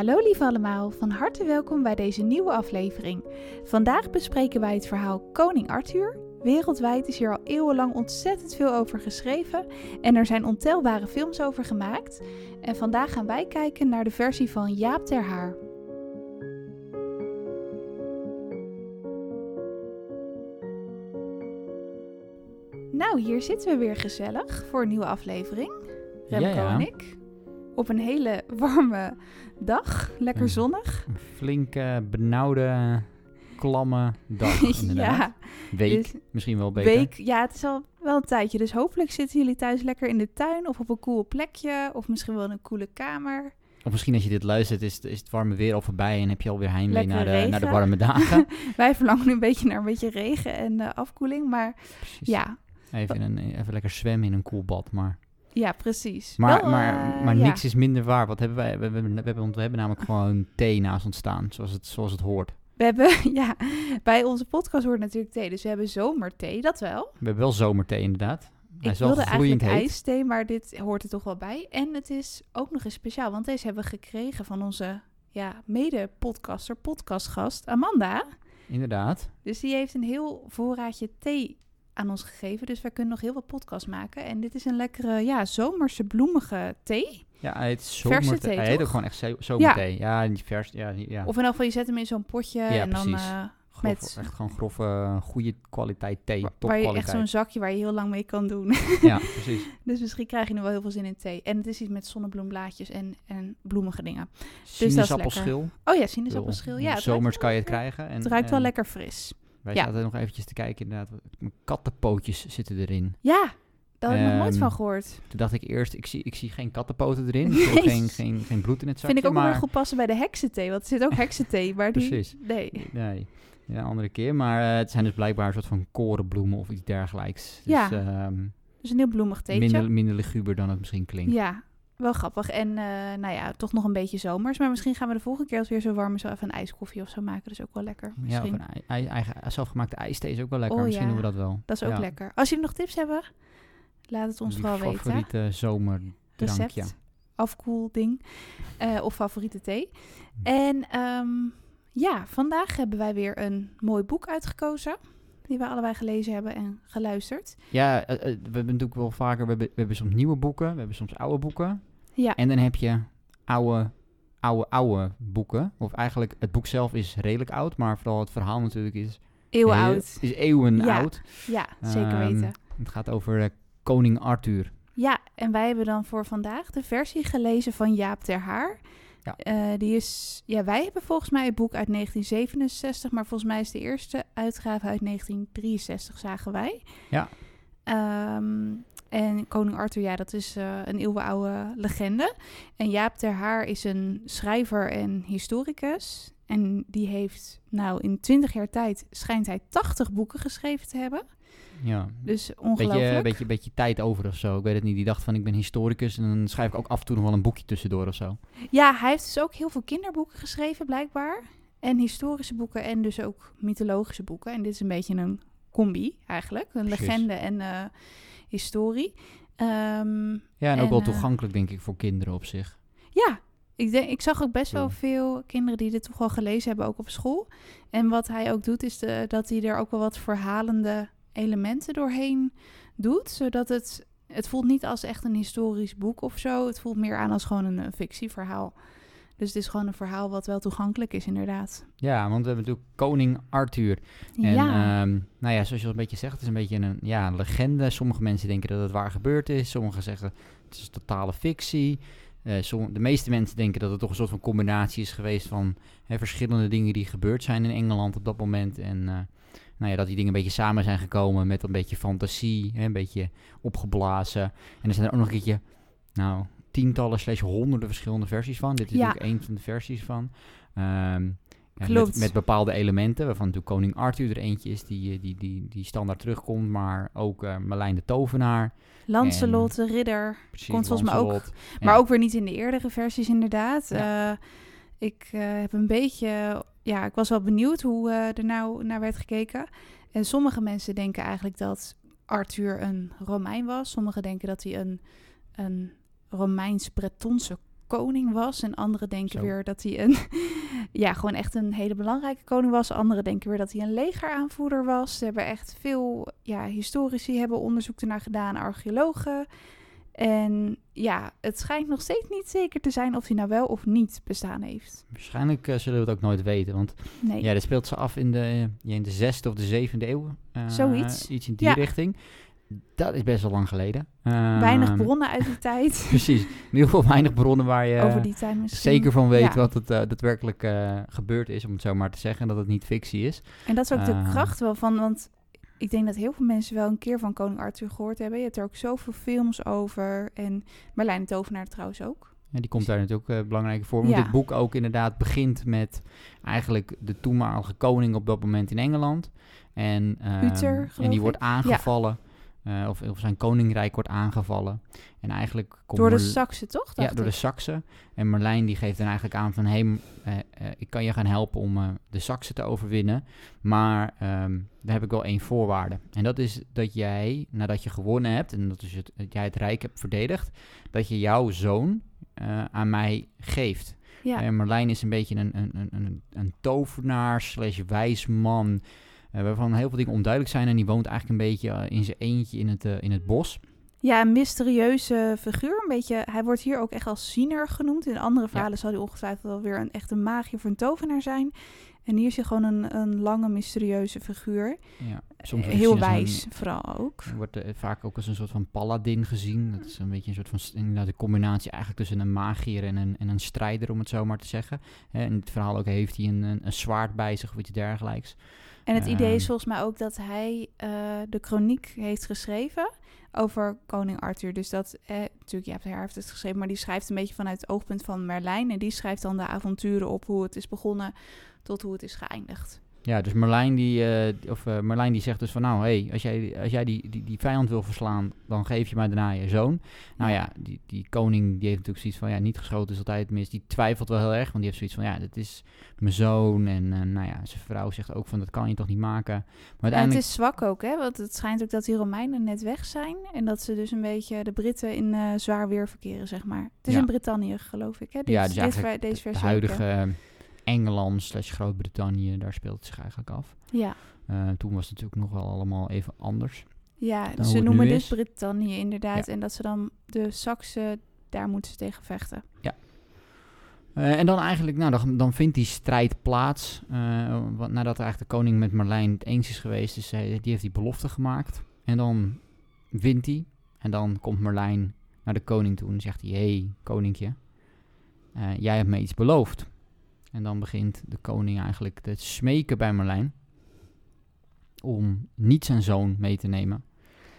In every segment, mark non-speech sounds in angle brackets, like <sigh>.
Hallo lieve allemaal, van harte welkom bij deze nieuwe aflevering. Vandaag bespreken wij het verhaal Koning Arthur. Wereldwijd is hier al eeuwenlang ontzettend veel over geschreven en er zijn ontelbare films over gemaakt. En vandaag gaan wij kijken naar de versie van Jaap ter Haar. Nou, hier zitten we weer gezellig voor een nieuwe aflevering. Remco Ja, ja. en ik. Op een hele <laughs> warme dag, lekker zonnig. Een flinke, benauwde, klamme dag <laughs> inderdaad. ja, Week, dus- misschien wel beter. week. Ja, het is al wel een tijdje. Dus hopelijk zitten jullie thuis lekker in de tuin of op een cool plekje. Of misschien wel in een coole kamer. Of misschien als je dit luistert, is, het- is het warme weer al voorbij en heb je alweer heimwee naar de, naar de warme dagen. <laughs> Wij verlangen nu een beetje naar een beetje regen en eh, afkoeling. Maar Precies. ja, Even, een, even lekker zwemmen in een koel bad. Maar, ja precies. maar, Wel, maar, eh, maar ja. niks is minder waar. Wat hebben wij? We, hebben, we, hebben, we hebben namelijk gewoon thee naast ons staan, zoals het, zoals het hoort. We hebben, <laughs> ja, bij onze podcast hoort natuurlijk thee. Dus we hebben zomerthee, dat wel. We hebben wel zomerthee inderdaad. Hij Ik is wilde eigenlijk heet. ijsthee, maar dit hoort er toch wel bij. En het is ook nog eens speciaal, want deze hebben we gekregen van onze ja, mede-podcaster, podcastgast Amanda. Inderdaad. Dus die heeft een heel voorraadje thee aan ons gegeven. Dus wij kunnen nog heel wat podcasts maken. En dit is een lekkere, ja, zomerse bloemige thee. Ja, hij heet zomerthee. thee, Hij heet ook gewoon echt zo- zomerthee. Ja, niet vers. Ja, ja. Of in elk geval, je zet hem in zo'n potje Ja, en dan... eh, Grof- met- echt gewoon grove, goede kwaliteit thee. waar je echt zo'n zakje waar je heel lang mee kan doen. <laughs> Ja, precies. <laughs> dus misschien krijg je nu wel heel veel zin in thee. En het is iets met zonnebloemblaadjes en, en bloemige dingen. Dus dat is. Oh ja, sinaasappelschil. Ja, Zomers kan je het krijgen. En, Het ruikt wel en lekker fris. Wij Ja. zaten nog eventjes te kijken inderdaad. Kattenpootjes zitten erin. Ja, daar heb ik nog nooit Ehm, van gehoord. Toen dacht ik eerst, ik zie, ik zie geen kattenpoten erin. Nee. <laughs> geen, geen, geen bloed in het zakje. Vind ik ook wel maar, weer goed passen bij de heksenthee. Want er zit ook <laughs> heksenthee, maar die... Precies. Nee. Nee, ja, een andere keer. Maar eh, het zijn dus blijkbaar een soort van korenbloemen of iets dergelijks. Dus, Ja, ehm, Dus een heel bloemig theetje. minder, minder liguber dan het misschien klinkt. Ja, wel grappig. En eh, nou ja, toch nog een beetje zomers. Maar misschien gaan we de volgende keer als weer zo warm is... wel even een ijskoffie of zo maken. Dat is ook wel lekker. Ja, of Misschien. een ei- ei- eigen zelfgemaakte ijsthee is ook wel lekker. Oh, misschien ja. doen we dat wel. Dat is ook Ja. lekker. Als jullie nog tips hebben, laat het ons vooral weten. favoriete zomerdrankje. Afkoelding <laughs> eh, of favoriete thee. En ehm, ja, vandaag hebben wij weer een mooi boek uitgekozen. Die we allebei gelezen hebben en geluisterd. Ja, eh, we hebben natuurlijk wel vaker, we hebben, we hebben soms nieuwe boeken, we hebben soms oude boeken. Ja, En dan heb je oude, oude, oude boeken. Of eigenlijk, het boek zelf is redelijk oud, maar vooral het verhaal natuurlijk is, eeuwen heel- oud. is eeuwen Ja. oud. Ja, zeker Ehm, weten. Het gaat over eh, koning Arthur. Ja, en wij hebben dan voor vandaag de versie gelezen van Jaap ter Haar. Ja. Eh, die is, ja, wij hebben volgens mij het boek uit 1967, maar volgens mij is de eerste uitgave uit 1963, zagen wij. Ja. Ehm, en koning Arthur, ja, dat is eh, een eeuwenoude legende. En Jaap ter Haar is een schrijver en historicus. En die heeft, nou, in 20 jaar tijd schijnt hij 80 boeken geschreven te hebben. Ja, Dus beetje, ongelooflijk. beetje, beetje tijd over of zo. Ik weet het niet. Die dacht van, ik ben historicus en dan schrijf ik ook af en toe nog wel een boekje tussendoor of zo. Ja, hij heeft dus ook heel veel kinderboeken geschreven, blijkbaar. En historische boeken en dus ook mythologische boeken. En dit is een beetje een combi, eigenlijk. Een Precies. legende en eh, historie. Ehm, Ja, en, ook wel eh, toegankelijk denk ik voor kinderen op zich. ja, ik, denk, ik zag ook best wel veel kinderen die dit toch wel gelezen hebben, ook op school. En wat hij ook doet, is de, dat hij er ook wel wat verhalende elementen doorheen doet. Zodat het, het voelt niet als echt een historisch boek of zo. Het voelt meer aan als gewoon een, fictieverhaal. Dus het is gewoon een verhaal wat wel toegankelijk is, inderdaad. Ja, want we hebben natuurlijk koning Arthur. En ja, ehm, nou ja, zoals je al een beetje zegt, het is een beetje een, ja, een legende. Sommige mensen denken dat het waar gebeurd is. Sommigen zeggen het is totale fictie. Eh, som- de meeste mensen denken dat het toch een soort van combinatie is geweest van hè, verschillende dingen die gebeurd zijn in Engeland op dat moment. En eh, nou ja, dat die dingen een beetje samen zijn gekomen met een beetje fantasie, hè, een beetje opgeblazen. En er zijn er ook nog een keertje, nou, tientallen slash honderden verschillende versies van. Dit is Ja. natuurlijk één van de versies van. Ja, Klopt. Met, met bepaalde elementen, waarvan natuurlijk koning Arthur er eentje is die, eh, die, die, die standaard terugkomt, maar ook eh Merlijn de Tovenaar. Lancelot, de ridder. Precies, Komt volgens mij ook. Maar ook weer niet in de eerdere versies, inderdaad. Ja. Eh, ik heb een beetje... Ja, ik was wel benieuwd hoe er nou naar werd gekeken. En sommige mensen denken eigenlijk dat Arthur een Romein was. Sommigen denken dat hij een, een Romeins-Bretonse koning was. En anderen denken Zo. weer dat hij een, <laughs> ja, gewoon echt een hele belangrijke koning was. Anderen denken weer dat hij een legeraanvoerder was. Ze hebben echt veel, ja, historici hebben onderzoek ernaar gedaan, archeologen. En ja, het schijnt nog steeds niet zeker te zijn of hij nou wel of niet bestaan heeft. Waarschijnlijk eh, zullen we het ook nooit weten, want Nee. ja, dat speelt ze af in de, ja, in de zesde of de zevende eeuw. eh, Zoiets. Iets in die Ja. richting. Dat is best wel lang geleden. Weinig bronnen uit die <laughs> tijd. Precies. In ieder geval weinig bronnen waar je over die tijd misschien. zeker van weet Ja. wat het eh, daadwerkelijk eh, gebeurd is, om het zo maar te zeggen. En dat het niet fictie is. En dat is ook de Eh. kracht wel van, want ik denk dat heel veel mensen wel een keer van koning Arthur gehoord hebben. Je hebt er ook zoveel films over. En Merlijn de Tovenaar trouwens ook. Ja, die komt daar natuurlijk ook eh, belangrijk voor. Want Ja. dit boek ook inderdaad begint met eigenlijk de toenmalige koning op dat moment in Engeland. En, ehm, Uther, en die wordt aangevallen. Eh, of, of zijn koninkrijk wordt aangevallen. En eigenlijk komt Door de Saksen, toch? Ja, door de. Saksen. En Merlijn die geeft dan eigenlijk aan van... hé, hey, eh, eh, ik kan je gaan helpen om de Saksen te overwinnen. Maar ehm daar heb ik wel één voorwaarde. En dat is dat jij, nadat je gewonnen hebt... en dat is het, dat jij het rijk hebt verdedigd... dat je jouw zoon aan mij geeft. Ja. En Merlijn is een beetje een, een, een, een, tovenaar slash wijsman... eh, waarvan heel veel dingen onduidelijk zijn. En die woont eigenlijk een beetje eh, in zijn eentje in het, eh, in het bos. ja, een mysterieuze figuur. Een beetje, hij wordt hier ook echt als ziener genoemd. In andere verhalen zal hij ongetwijfeld wel weer een echte magier of een tovenaar zijn. En hier is hij gewoon een, een lange, mysterieuze figuur. Ja, soms Eh, Heel een- wijs, vooral ook. Hij wordt eh, vaak ook als een soort van paladin gezien. Dat is een beetje een soort van inderdaad een combinatie eigenlijk tussen een magier en een, en een strijder, om het zo maar te zeggen. Hè, in het verhaal ook heeft hij een, een, een zwaard bij zich of iets dergelijks. En het idee is Ehm. volgens mij ook dat hij eh, de chroniek heeft geschreven over koning Arthur. Dus dat, eh, natuurlijk, ja, hij heeft het geschreven, maar die schrijft een beetje vanuit het oogpunt van Merlijn. En die schrijft dan de avonturen op hoe het is begonnen tot hoe het is geëindigd. Ja, dus Merlijn die, eh, of, eh, Merlijn die zegt dus van nou, hey, als jij, als jij die, die, die vijand wil verslaan, dan geef je mij daarna je zoon. Nou ja, die, die koning die heeft natuurlijk zoiets van ja, niet geschoten is altijd mis. Die twijfelt wel heel erg, want die heeft zoiets van ja, dit is mijn zoon. En eh, nou ja, zijn vrouw zegt ook van dat kan je toch niet maken. Maar En het uiteindelijk... is zwak ook, hè? Want het schijnt ook dat die Romeinen net weg zijn. En dat ze dus een beetje de Britten in zwaar weer verkeren, zeg maar. Het is Ja. in Brittannië, geloof ik, hè? Dit- ja, dus deze, eigenlijk deze de versie huidige? Engeland slash Groot-Brittannië, daar speelt het zich eigenlijk af. Ja. Eh, toen was het natuurlijk nog wel allemaal even anders. Ja, ze noemen dit is. Brittannië inderdaad. En dat ze dan de Saksen, daar moeten ze tegen vechten. Eh, en dan eigenlijk, nou, dan, dan vindt die strijd plaats. eh, want nadat eigenlijk de koning met Marlijn het eens is geweest, dus hij, die heeft die belofte gemaakt. En dan wint hij. En dan komt Marlijn naar de koning toe en zegt hij, hé, hey, koninkje, jij hebt me iets beloofd. En dan begint de koning eigenlijk te smeken bij Marlijn om niet zijn zoon mee te nemen.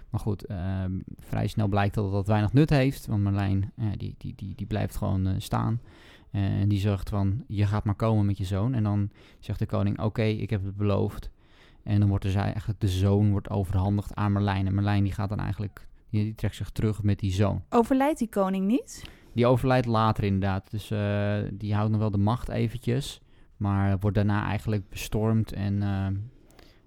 Maar goed, ehm, vrij snel blijkt dat dat weinig nut heeft, want Marlijn eh, die, die, die, die blijft gewoon eh, staan. En die zegt van, je gaat maar komen met je zoon. En dan zegt de koning, oké, ik heb het beloofd. En dan wordt dus eigenlijk de zoon wordt overhandigd aan Merlijn. En Merlijn die gaat dan eigenlijk, die, die trekt zich terug met die zoon. Overlijdt die koning niet? Die overlijdt later inderdaad. Dus eh, die houdt nog wel de macht eventjes. Maar wordt daarna eigenlijk bestormd. En eh,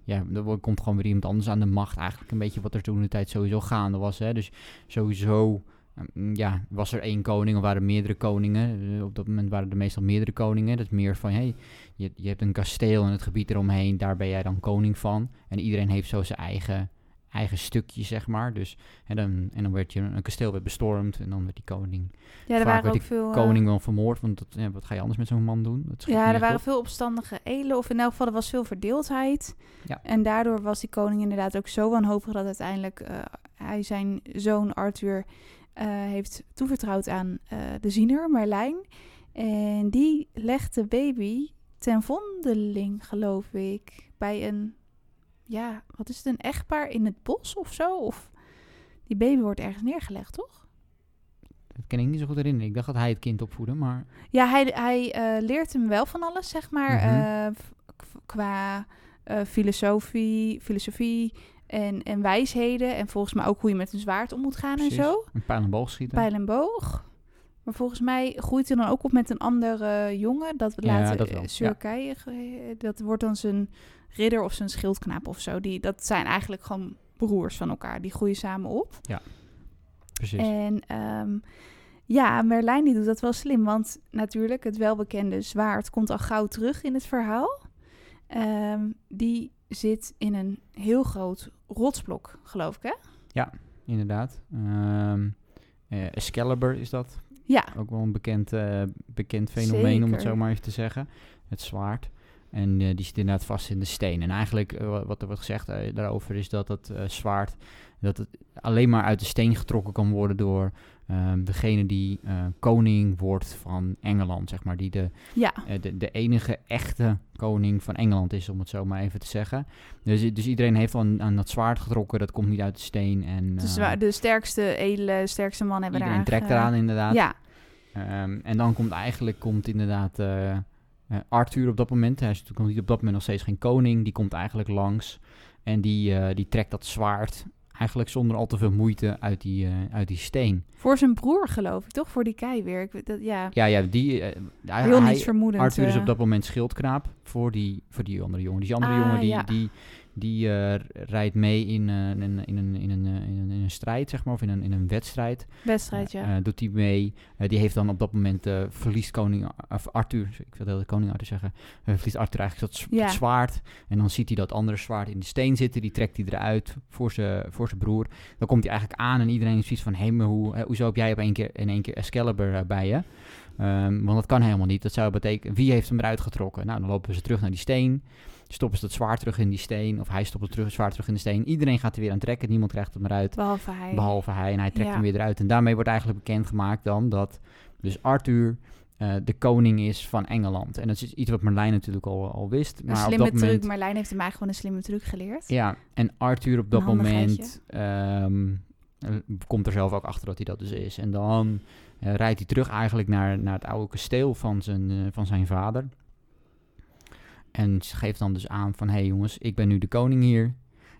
ja, er komt gewoon weer iemand anders aan de macht. Eigenlijk een beetje wat er toen de tijd sowieso gaande was. Hè? Dus sowieso eh, ja, was er één koning of waren er meerdere koningen. Eh, op dat moment waren er meestal meerdere koningen. Dat is meer van, hey, je, je hebt een kasteel en het gebied eromheen. Daar ben jij dan koning van. En iedereen heeft zo zijn eigen, eigen stukje, zeg maar. Dus, en, dan, en dan werd je een kasteel werd bestormd. En dan werd die koning Ja, er waren ook veel... eh, koning wel vermoord. Want dat, ja, wat ga je anders met zo'n man doen? Dat Ja, er waren op. veel opstandige edelen, of in elk geval er was veel verdeeldheid. Ja. En daardoor was die koning inderdaad ook zo wanhopig dat uiteindelijk eh, hij zijn zoon Arthur eh, heeft toevertrouwd aan de ziener, Merlijn. En die legt de baby ten vondeling, geloof ik, bij een, ja, wat is het, een echtpaar in het bos of zo? Of die baby wordt ergens neergelegd, toch? Dat kan ik niet zo goed herinneren. Ik dacht dat hij het kind opvoedde, maar... Ja, hij, hij eh, leert hem wel van alles, zeg maar. Mhm. eh, qua eh, filosofie, filosofie en, en wijsheden. En volgens mij ook hoe je met een zwaard om moet gaan Precies. en zo. Een pijl en boog schieten. Pijl en boog. Maar volgens mij groeit hij dan ook op met een andere jongen. Dat Ja, later dat wel, eh, ja. Ge- dat wordt dan zijn ridder of zijn schildknaap of zo. Die, dat zijn eigenlijk gewoon broers van elkaar. Die groeien samen op. Precies. En ehm, Ja, Merlijn die doet dat wel slim. Want natuurlijk, het welbekende zwaard komt al gauw terug in het verhaal. Ehm, die zit in een heel groot rotsblok, geloof ik, hè? Inderdaad. Ehm eh, Excalibur is dat. Ja, Ook wel een bekend, eh, bekend fenomeen, om het zo maar even te zeggen. Het zwaard. En eh, die zit inderdaad vast in de steen. En eigenlijk, eh, wa- wat er wordt gezegd daarover, is dat het eh, zwaard dat het alleen maar uit de steen getrokken kan worden door ehm, degene die eh, koning wordt van Engeland, zeg maar. Die de, ja. eh, de, de enige echte koning van Engeland is, om het zo maar even te zeggen. Dus, dus iedereen heeft aan, aan dat zwaard getrokken, dat komt niet uit de steen. En, eh, zwa- de sterkste, edele, sterkste man hebben iedereen daar... trekt ge- eraan inderdaad. Ja, Ehm, en dan komt eigenlijk komt inderdaad Arthur op dat moment. Hij is natuurlijk op dat moment nog steeds geen koning. Die komt eigenlijk langs. En die, die trekt dat zwaard eigenlijk zonder al te veel moeite uit die, eh, uit die steen. voor zijn broer geloof ik, toch? Voor die kei weer. Ik weet dat, ja, Ja, ja, die... eh, heel hij- niets vermoedend. Arthur is eh. op dat moment schildknaap voor die, voor die andere jongen. Die andere Ah, jongen die, ja. die, die eh, rijdt mee in, eh, in, een- in, een, in, een, eh, in, een, in een strijd, zeg maar, of in een, in een wedstrijd. wedstrijd, ja. Eh, doet hij mee. Eh, die heeft dan op dat moment eh, verliest koning of Arthur, ik wil de koning Arthur zeggen, eh, verliest Arthur eigenlijk dat, z- Ja. dat zwaard. En dan ziet hij dat andere zwaard in de steen zitten. Die trekt hij eruit voor zijn voor zijn broer. Dan komt hij eigenlijk aan en iedereen is zoiets van, hé, maar hoe, eh, hoezo heb jij op één keer, in één keer Excalibur eh, bij je? Ehm, want dat kan helemaal niet. Dat zou betekenen, wie heeft hem eruit getrokken? Nou, dan lopen ze terug naar die steen. Stoppen ze dat zwaard terug in die steen. Of hij stopt het terug, zwaard terug in de steen. Iedereen gaat er weer aan trekken. Niemand krijgt hem eruit. Behalve hij. Behalve hij. En hij trekt Ja. hem weer eruit. En daarmee wordt eigenlijk bekendgemaakt dan dat dus Arthur eh, de koning is van Engeland. En dat is iets wat Merlijn natuurlijk al, al wist. Een Maar op slimme dat truc. moment... Marlijn heeft hem eigenlijk gewoon een slimme truc geleerd. Ja, en Arthur op dat moment komt er zelf ook achter dat hij dat dus is. En dan eh, rijdt hij terug eigenlijk naar, naar het oude kasteel van zijn, eh, van zijn vader. En ze geeft dan dus aan van... hé hey jongens, ik ben nu de koning hier.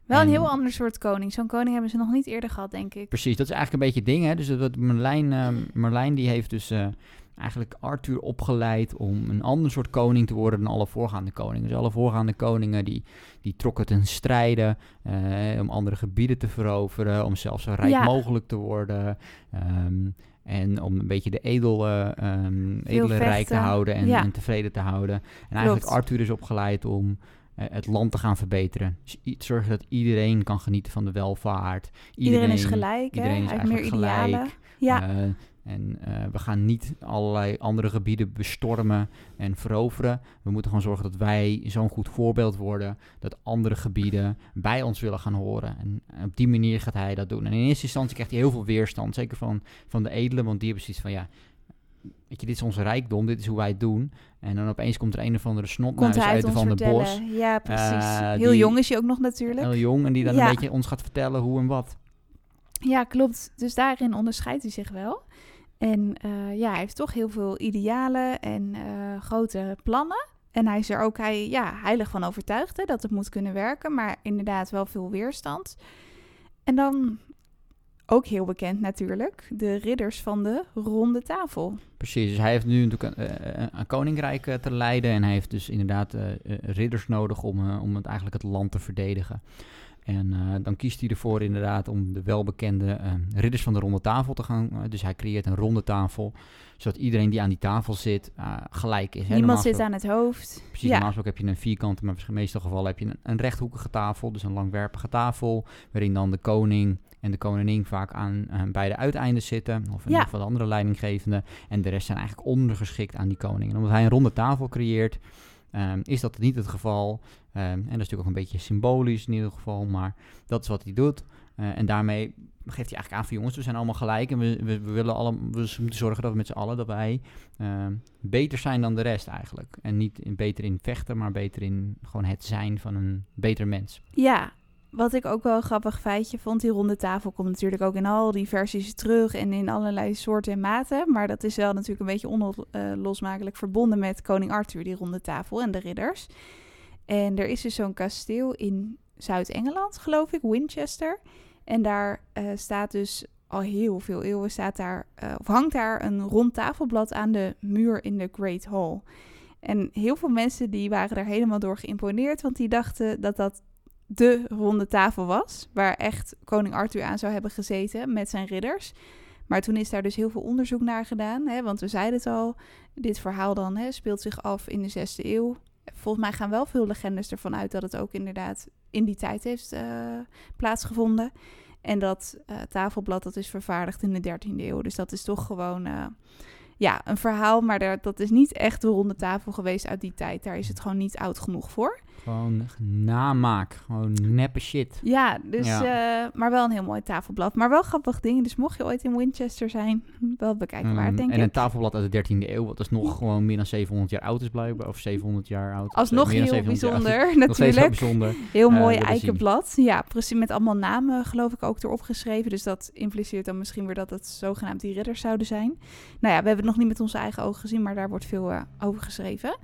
Wel een En- heel ander soort koning. Zo'n koning hebben ze nog niet eerder gehad, denk ik. Precies, dat is eigenlijk een beetje het ding. Hè? Dus dat Merlijn, eh, Merlijn die heeft dus eigenlijk Arthur opgeleid om een ander soort koning te worden dan alle voorgaande koningen. Dus alle voorgaande koningen die, die trokken ten strijde eh, om andere gebieden te veroveren, om zelfs zo rijk Ja. mogelijk te worden. ehm, en om een beetje de edel, eh, ehm, edele rijk te houden en, Ja. en tevreden te houden. En eigenlijk Klopt. Arthur is opgeleid om eh, het land te gaan verbeteren. Dus i- zorgen dat iedereen kan genieten van de welvaart. Iedereen, is gelijk, iedereen hè? is heeft meer eigenlijk gelijk. idealen. Ja, en eh, we gaan niet allerlei andere gebieden bestormen en veroveren. We moeten gewoon zorgen dat wij zo'n goed voorbeeld worden dat andere gebieden bij ons willen gaan horen. En op die manier gaat hij dat doen. En in eerste instantie krijgt hij heel veel weerstand, zeker van, van de edelen, want die hebben zoiets van ja. Weet je, dit is onze rijkdom, dit is hoe wij het doen. En dan opeens komt er een of andere snotneus uit uit de ons van de bos. Ja, precies. Eh, heel die- jong is hij ook nog natuurlijk. Heel jong, en die dan Ja. een beetje ons gaat vertellen hoe en wat. Ja, klopt. Dus daarin onderscheidt hij zich wel. En eh, ja, hij heeft toch heel veel idealen en eh, grote plannen. En hij is er ook hij, ja, heilig van overtuigd hè, dat het moet kunnen werken, maar inderdaad wel veel weerstand. En dan ook heel bekend natuurlijk, de ridders van de ronde tafel. Precies, dus hij heeft nu natuurlijk een, eh, een- koninkrijk te leiden en hij heeft dus inderdaad ridders nodig om, om het eigenlijk het land te verdedigen. En eh, dan kiest hij ervoor inderdaad om de welbekende eh, ridders van de ronde tafel te gaan. eh, dus hij creëert een ronde tafel, zodat iedereen die aan die tafel zit gelijk is. Niemand zit aan het hoofd. Precies, ja, normaal heb je een vierkante, maar in de meeste gevallen heb je een, een rechthoekige tafel, dus een langwerpige tafel, waarin dan de koning en de koningin vaak aan, beide uiteinden zitten, of in ieder geval de andere leidinggevende, en de rest zijn eigenlijk ondergeschikt aan die koning. En omdat hij een ronde tafel creëert, ehm, is dat niet het geval. Ehm, en dat is natuurlijk ook een beetje symbolisch in ieder geval, maar dat is wat hij doet. Eh, en daarmee geeft hij eigenlijk aan van jongens, we zijn allemaal gelijk en we, we, we willen alle, we moeten zorgen dat we met z'n allen dat wij ehm, beter zijn dan de rest eigenlijk. En niet in, beter in vechten, maar beter in gewoon het zijn van een beter mens. Ja, wat ik ook wel een grappig feitje vond, die ronde tafel komt natuurlijk ook in al die versies terug en in allerlei soorten en maten. Maar dat is wel natuurlijk een beetje onlosmakelijk verbonden met koning Arthur, die ronde tafel en de ridders. En er is dus zo'n kasteel in Zuid-Engeland, geloof ik, Winchester. En daar eh, staat dus al heel veel eeuwen staat daar, eh, of hangt daar een rond tafelblad aan de muur in de Great Hall. En heel veel mensen die waren daar helemaal door geïmponeerd, want die dachten dat dat de ronde tafel was, waar echt koning Arthur aan zou hebben gezeten met zijn ridders. Maar toen is daar dus heel veel onderzoek naar gedaan. Hè, want we zeiden het al, dit verhaal dan hè, speelt zich af in de zesde eeuw. Volgens mij gaan wel veel legendes ervan uit dat het ook inderdaad in die tijd heeft uh, plaatsgevonden. En dat uh, tafelblad dat is vervaardigd in de dertiende eeuw. Dus dat is toch gewoon uh, ja, een verhaal. Maar dat is niet echt de ronde tafel geweest uit die tijd. Daar is het gewoon niet oud genoeg voor. Gewoon namaak. Gewoon neppe shit. Ja, dus, ja. Uh, maar wel een heel mooi tafelblad. Maar wel grappig dingen. Dus mocht je ooit in Winchester zijn, wel bekijken Mm, waar, denk en ik. een tafelblad uit de 13e eeuw, wat dus nog gewoon meer dan 700 jaar oud is blijkbaar. Of 700 jaar oud. Alsnog heel 700 jaar oud. bijzonder, <laughs> natuurlijk. bijzonder. Heel eh, mooi eikenblad. Ja, precies. Met allemaal namen, geloof ik, ook erop geschreven. Dus dat impliceert dan misschien weer dat het zogenaamd die ridders zouden zijn. Nou ja, we hebben het nog niet met onze eigen ogen gezien, maar daar wordt veel eh, over geschreven.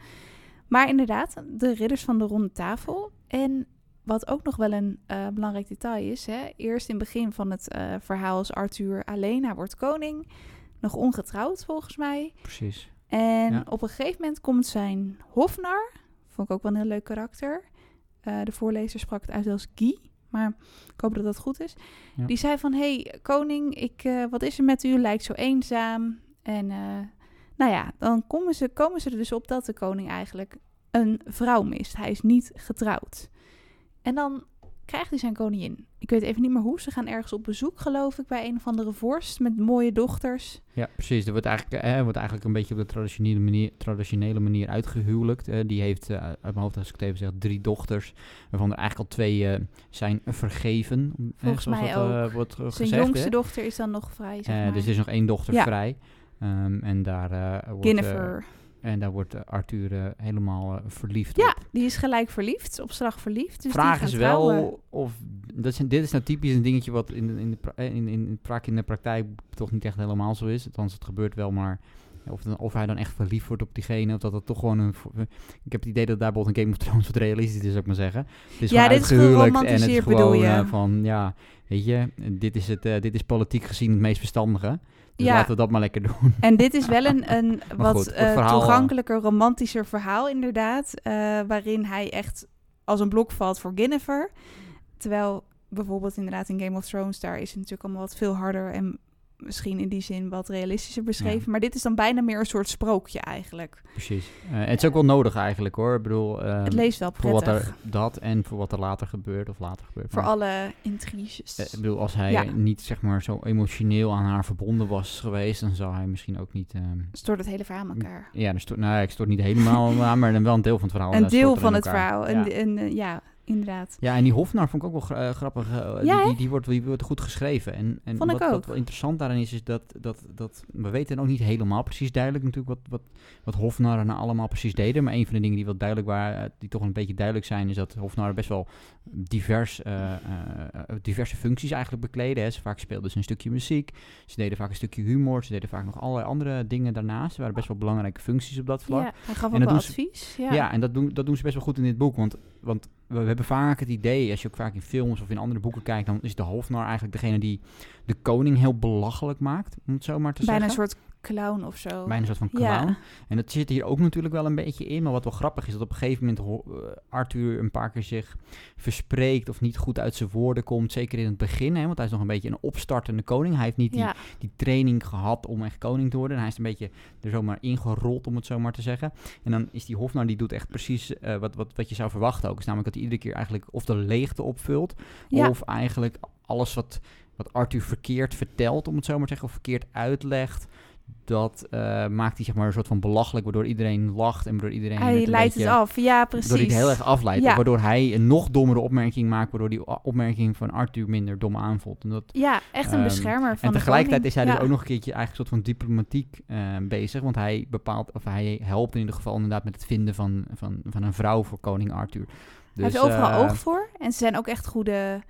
Maar inderdaad, de ridders van de ronde tafel. En wat ook nog wel een eh, belangrijk detail is. Hè, eerst in het begin van het eh, verhaal is Arthur alleen. Hij wordt koning. Nog ongetrouwd volgens mij. Precies. En Ja. op een gegeven moment komt zijn hofnar. Vond ik ook wel een heel leuk karakter. Eh, de voorlezer sprak het uit als Guy. Maar ik hoop dat dat goed is. Ja. Die zei van, hey, koning, ik, wat is er met u? Lijkt zo eenzaam. En nou ja, dan komen ze, komen ze er dus op dat de koning eigenlijk een vrouw mist. Hij is niet getrouwd. En dan krijgt hij zijn koningin. Ik weet even niet meer hoe. Ze gaan ergens op bezoek, geloof ik, bij een of andere vorst met mooie dochters. Ja, precies. Er wordt eigenlijk, eh, wordt eigenlijk een beetje op de traditionele manier, traditionele manier uitgehuwelijkt. Eh, die heeft, eh, uit mijn hoofd als ik het even zeg, drie dochters. Waarvan er eigenlijk al twee eh, zijn vergeven. eh, Volgens zoals mij dat, eh, ook. wordt eh, Zijn gezegd. jongste hè. dochter is dan nog vrij, zeg Eh, maar. dus er is nog één dochter Ja. vrij. Ehm, en daar eh, wordt, Guinevere. eh, en daar wordt eh, Arthur eh, helemaal eh, verliefd ja, op. die is gelijk verliefd, op slag verliefd. Dus Vraag is wel trouwen. of dat is, dit is nou typisch een dingetje wat in, de- in, de, eh, in, in, in, de praktijk toch niet echt helemaal zo is. Althans, het gebeurt wel, maar of, dan, of hij dan echt verliefd wordt op diegene, of dat het toch gewoon een. Ik heb het idee dat daar bijvoorbeeld een Game of Thrones wat realistisch is, zou ik maar zeggen. Het is Ja, gewoon dit is uitgehuwelijkt en het is bedoel gewoon je? eh, van ja, weet je, dit is, het, eh, dit is politiek gezien het meest verstandige. Dus Ja. laten we dat maar lekker doen. En dit is wel een, <laughs> een wat goed, eh, verhaal- toegankelijker, romantischer verhaal inderdaad. eh, waarin hij echt als een blok valt voor Guinevere. Terwijl bijvoorbeeld inderdaad in Game of Thrones... daar is het natuurlijk allemaal wat veel harder... en misschien in die zin wat realistischer beschreven. Ja. Maar dit is dan bijna meer een soort sprookje eigenlijk. Precies. Eh, het is ook wel nodig eigenlijk hoor. Ik bedoel, eh, het leest wel voor wat prettig. er dat en voor wat er later gebeurt of later gebeurt. Voor Maar- alle intriges. Eh, ik bedoel, als hij Ja. niet zeg maar zo emotioneel aan haar verbonden was geweest, dan zou hij misschien ook niet. ehm, Stort het hele verhaal aan elkaar. ja, dan stort, nou, ja, ik stort niet helemaal aan, maar dan wel een deel van het verhaal. een deel van het elkaar. verhaal. Ja. En, en, eh, ja, inderdaad. Ja, en die Hofnar vond ik ook wel eh, grappig. eh, Ja, die, die, die, wordt, die wordt goed geschreven. En, en Vond ik wat, ook. wat wel interessant daarin is, is dat, dat, dat we weten ook niet helemaal precies duidelijk natuurlijk wat, wat, wat Hofnar nou allemaal precies deden. Maar een van de dingen die wat duidelijk waren, eh, die toch een beetje duidelijk zijn, is dat Hofnar best wel divers, diverse functies eigenlijk bekleden. Hè. Ze vaak speelden ze een stukje muziek, ze deden vaak een stukje humor, ze deden vaak nog allerlei andere dingen daarnaast. Er waren best wel belangrijke functies op dat vlak. Ja, hij gaf En ook wel ze- advies. Ja, Ja. en dat doen, dat doen ze best wel goed in dit boek. Want, want we, we hebben vaak het idee, als je ook vaak in films of in andere boeken kijkt, dan is de hoofdnar eigenlijk degene die de koning heel belachelijk maakt, om het zo maar te Bijna een zeggen. soort clown of zo. Een soort van Ja. clown. En dat zit hier ook natuurlijk wel een beetje in. Maar wat wel grappig is, dat op een gegeven moment eh, Arthur een paar keer zich verspreekt of niet goed uit zijn woorden komt. Zeker in het begin, hè, want hij is nog een beetje een opstartende koning. Hij heeft niet die ja. die training gehad om echt koning te worden. En hij is een beetje er zomaar ingerold, om het zo maar te zeggen. En dan is die Hofnar, die doet echt precies eh, wat, wat, wat je zou verwachten ook. Is namelijk dat hij iedere keer eigenlijk of de leegte opvult, Ja. of eigenlijk alles wat, wat Arthur verkeerd vertelt, om het zo maar te zeggen, of verkeerd uitlegt. Dat eh, maakt hij zeg maar een soort van belachelijk, waardoor iedereen lacht en waardoor iedereen Hij leidt beetje- het af. Ja, precies. Waardoor hij het heel erg afleidt. Ja. Waardoor hij een nog dommere opmerking maakt, waardoor die opmerking van Arthur minder dom aanvoelt. En dat, Ja, echt een Ehm, beschermer van en tegelijkertijd is hij ja. dus ook nog een keertje eigenlijk een soort van diplomatiek eh, bezig. Want hij bepaalt, of hij helpt in ieder geval inderdaad met het vinden van, van, van een vrouw voor koning Arthur. hij heeft Dus, overal eh, oog voor. En ze zijn ook echt goede,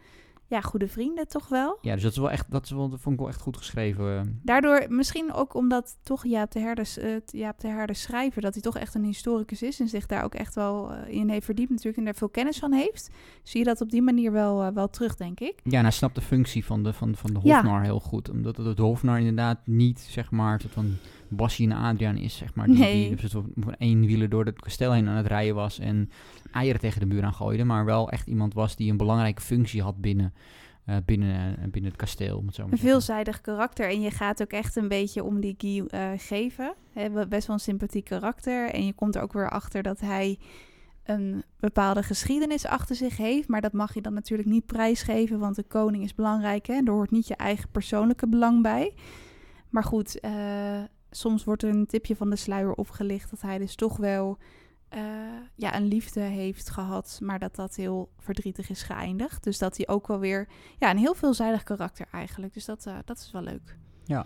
ja, goede vrienden, toch wel? Ja, dus dat is wel echt, dat, is wel, dat vond ik wel echt goed geschreven. eh. Daardoor, misschien ook omdat toch Jaap de Herder, eh, Jaap de Herder schrijver, dat hij toch echt een historicus is en zich daar ook echt wel eh, in heeft verdiept natuurlijk en daar veel kennis van heeft, zie je dat op die manier wel, wel terug, denk ik. Ja, en hij snapt de functie van de, van, van de Ja. Hofnar heel goed. Omdat het de Hofnar inderdaad niet, zeg maar, een soort van Bassie en Adriaan is, zeg maar. Die, Nee. die één wieler door het kasteel heen aan het rijden was en eieren tegen de muur aan gooide. Maar wel echt iemand was die een belangrijke functie had binnen, eh, binnen, eh, binnen het kasteel. Om het zo maar Een te zeggen. veelzijdig karakter. En je gaat ook echt een beetje om die Guy eh, geven. He, best wel een sympathiek karakter. En je komt er ook weer achter dat hij een bepaalde geschiedenis achter zich heeft. Maar dat mag je dan natuurlijk niet prijsgeven, want de koning is belangrijk. Hè? Er hoort niet je eigen persoonlijke belang bij. Maar goed, soms wordt er een tipje van de sluier opgelicht dat hij dus toch wel eh, ja, een liefde heeft gehad, maar dat dat heel verdrietig is geëindigd. Dus dat hij ook wel weer ja, een heel veelzijdig karakter eigenlijk. Dus dat, eh, dat is wel leuk. Ja.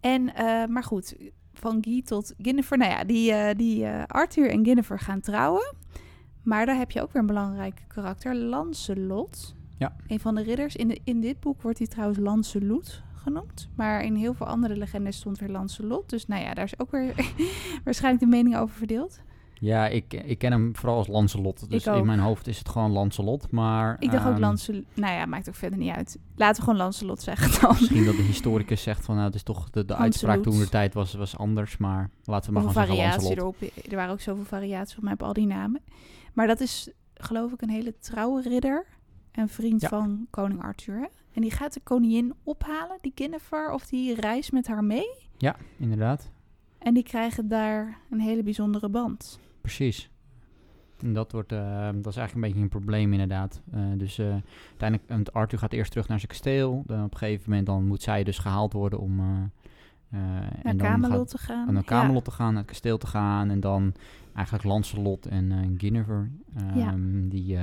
En, eh, maar goed, van Guy tot Guinevere. Nou ja, die, die Arthur en Guinevere gaan trouwen. Maar daar heb je ook weer een belangrijk karakter, Lancelot. Ja. Een van de ridders. In, de, in dit boek wordt hij trouwens Lancelot genoemd. Maar in heel veel andere legendes stond weer Lancelot. Dus nou ja, daar is ook weer <laughs> waarschijnlijk de mening over verdeeld. Ja, ik, ik ken hem vooral als Lancelot. Dus in mijn hoofd is het gewoon Lancelot. Maar Ik dacht ook ehm, Lancelot. Nou ja, maakt ook verder niet uit. Laten we gewoon Lancelot zeggen dan. Misschien dat de <laughs> historicus zegt van nou, het is toch de, de uitspraak toen de tijd was, was anders. Maar laten we maar gewoon zeggen Lancelot. erop. Er waren ook zoveel variaties van mij op al die namen. Maar dat is, geloof ik, een hele trouwe ridder. En vriend Ja. van koning Arthur. hè? En die gaat de koningin ophalen, die Guinevere. Of die reist met haar mee. Ja, inderdaad. En die krijgen daar een hele bijzondere band. Precies. En dat, wordt, eh, dat is eigenlijk een beetje een probleem inderdaad. Eh, dus eh, uiteindelijk, want Arthur gaat eerst terug naar zijn kasteel. Dan op een gegeven moment dan moet zij dus gehaald worden om... Naar en dan Camelot gaat- te gaan. naar Ja. Camelot te gaan, naar het kasteel te gaan. En dan eigenlijk Lancelot en Guinevere. Ja. ehm, die,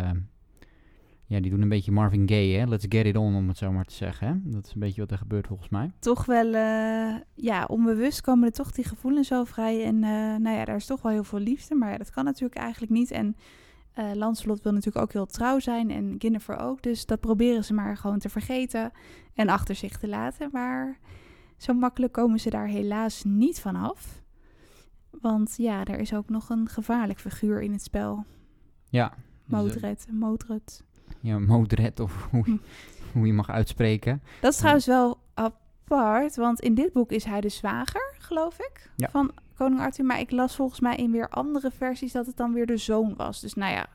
ja, die doen een beetje Marvin Gaye, hè. Let's get it on, om het zo maar te zeggen. Hè? Dat is een beetje wat er gebeurt volgens mij. Toch wel, eh, ja, onbewust komen er toch die gevoelens zo vrij. En eh, nou ja, daar is toch wel heel veel liefde. Maar ja, dat kan natuurlijk eigenlijk niet. En eh Lancelot wil natuurlijk ook heel trouw zijn. En Guinevere ook. Dus dat proberen ze maar gewoon te vergeten. En achter zich te laten. Maar zo makkelijk komen ze daar helaas niet van af. Want ja, er is ook nog een gevaarlijk figuur in het spel. Ja. dus, Modred, Modred. Ja, Modred, of hoe, Hm. hoe je mag uitspreken. Dat is trouwens wel apart, want in dit boek is hij de zwager, geloof ik, Ja. van koning Arthur. Maar ik las volgens mij in weer andere versies dat het dan weer de zoon was. Dus nou ja,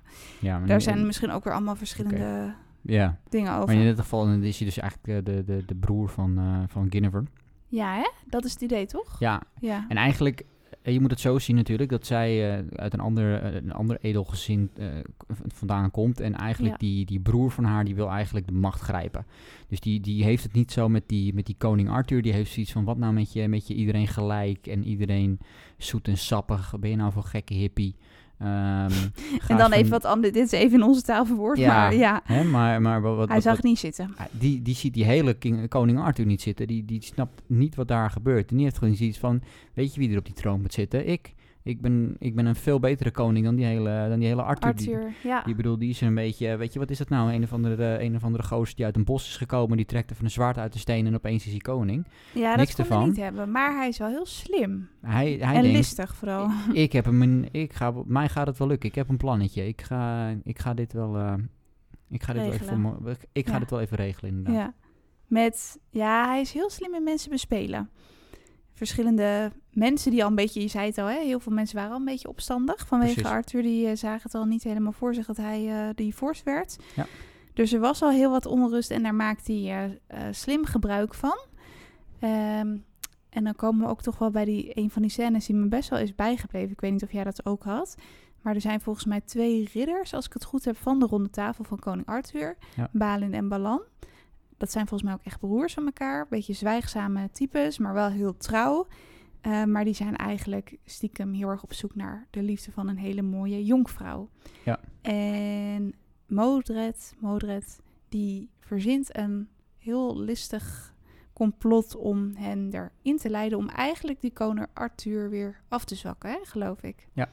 Ja, daar zijn misschien ook weer allemaal verschillende Ja, dingen over. maar in dit geval is hij dus eigenlijk eh, de, de, de broer van, eh van Guinevere. Ja, hè? Dat is het idee, toch? Ja, Ja. En eigenlijk, eh, je moet het zo zien natuurlijk, dat zij eh, uit een ander, eh, een ander edelgezin k- vandaan komt. En eigenlijk Ja. die, die broer van haar, die wil eigenlijk de macht grijpen. Dus die, die heeft het niet zo met die, met die koning Arthur. Die heeft zoiets van, wat nou met je, met je iedereen gelijk en iedereen zoet en sappig. Ben je nou voor gekke hippie? Ehm, <laughs> En dan even wat anders. Dit is even in onze taal verwoord, Ja, maar ja, Hè, maar, maar wat, wat, hij zag wat- niet zitten. Ah, die, die ziet die hele king- koning Arthur niet zitten. Die, die snapt niet wat daar gebeurt. En die heeft gewoon zoiets van, weet je wie er op die troon moet zitten? Ik. Ik ben, ik ben een veel betere koning dan die hele, dan die hele Arthur. Die, ja. die bedoel, die is een beetje, weet je, wat is dat nou? Een of andere, een of andere gozer die uit een bos is gekomen, die trekt even een zwaard uit de steen en opeens is hij koning. Ja, dat niks kon hij ervan. niet hebben. Maar hij is wel heel slim. Hij, hij en denkt, listig vooral. ik heb hem, een, ik ga, mij gaat het wel lukken. Ik heb een plannetje. Ik ga, ik ga dit wel, eh, ik ga dit wel even, ik ga Ja. dit wel even regelen inderdaad. Ja. Met, ja, hij is heel slim in mensen bespelen. Verschillende mensen die al een beetje, je zei het al, hè, heel veel mensen waren al een beetje opstandig vanwege Precies. Arthur. Die eh, zagen het al niet helemaal voor zich dat hij eh die vorst werd. Ja. Dus er was al heel wat onrust en daar maakt hij eh, slim gebruik van. Ehm, en dan komen we ook toch wel bij die, een van die scènes die me best wel is bijgebleven. Ik weet niet of jij dat ook had. Maar er zijn volgens mij twee ridders, als ik het goed heb, van de ronde tafel van koning Arthur. Ja. Balin en Balan. Dat zijn volgens mij ook echt broers van elkaar. Beetje zwijgzame types, maar wel heel trouw. Eh, maar die zijn eigenlijk stiekem heel erg op zoek naar de liefde van een hele mooie jonkvrouw. Ja. En Modred, Modred, die verzint een heel listig complot om hen erin te leiden... om eigenlijk die koning Arthur weer af te zwakken, hè, geloof ik. Ja.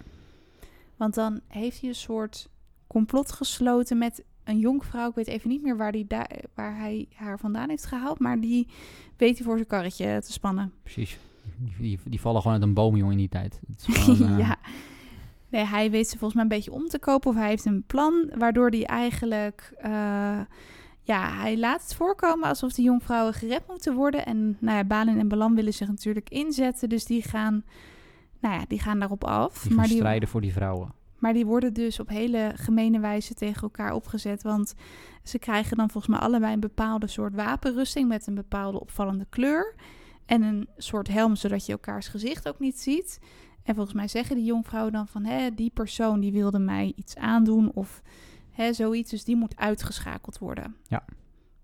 Want dan heeft hij een soort complot gesloten met een jonkvrouw. Ik weet even niet meer waar, die waar hij haar vandaan heeft gehaald... maar die weet hij voor zijn karretje te spannen. Precies. Die, die, vallen gewoon uit een boom, joh, in die tijd. Gewoon, <laughs> eh, ja. Nee, hij weet ze volgens mij een beetje om te kopen. Of hij heeft een plan waardoor hij eigenlijk... eh, ja, hij laat het voorkomen alsof de jonkvrouwen gered moeten worden. En nou ja, Balin en Balan willen zich natuurlijk inzetten. Dus die gaan, nou ja, die gaan daarop af. Die gaan maar, die, strijden voor die vrouwen. Maar die worden dus op hele gemene wijze tegen elkaar opgezet. Want ze krijgen dan volgens mij allebei een bepaalde soort wapenrusting met een bepaalde opvallende kleur. En een soort helm, zodat je elkaars gezicht ook niet ziet. En volgens mij zeggen die jonkvrouwen dan van, hè, die persoon die wilde mij iets aandoen of hè, zoiets. Dus die moet uitgeschakeld worden. Ja.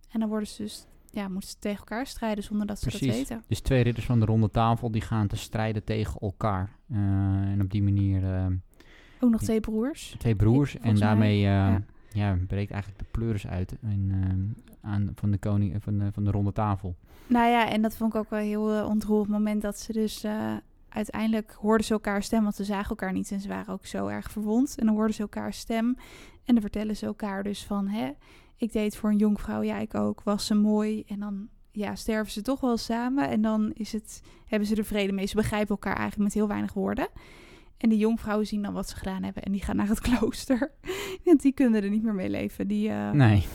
En dan worden ze dus, ja, moeten ze tegen elkaar strijden zonder dat ze dat Precies. weten. Dus twee ridders van de ronde tafel die gaan te strijden tegen elkaar. Eh, en op die manier eh, Ook nog twee broers. twee broers. en daarmee eh, ja. ja. breekt eigenlijk de pleuris uit in, eh, aan, van, de koning, van, de, van de ronde tafel. Nou ja, en dat vond ik ook wel een heel eh, ontroerend moment dat ze dus eh, uiteindelijk hoorden ze elkaar stem, want ze zagen elkaar niet en ze waren ook zo erg verwond. En dan hoorden ze elkaar stem en dan vertellen ze elkaar dus van, hè, ik deed voor een jonkvrouw, ja ik ook, was ze mooi. En dan ja, sterven ze toch wel samen en dan is het, hebben ze er vrede mee. Ze begrijpen elkaar eigenlijk met heel weinig woorden. En die jonkvrouwen zien dan wat ze gedaan hebben en die gaan naar het <laughs> klooster. Want die kunnen er niet meer mee leven. Die, eh, Nee.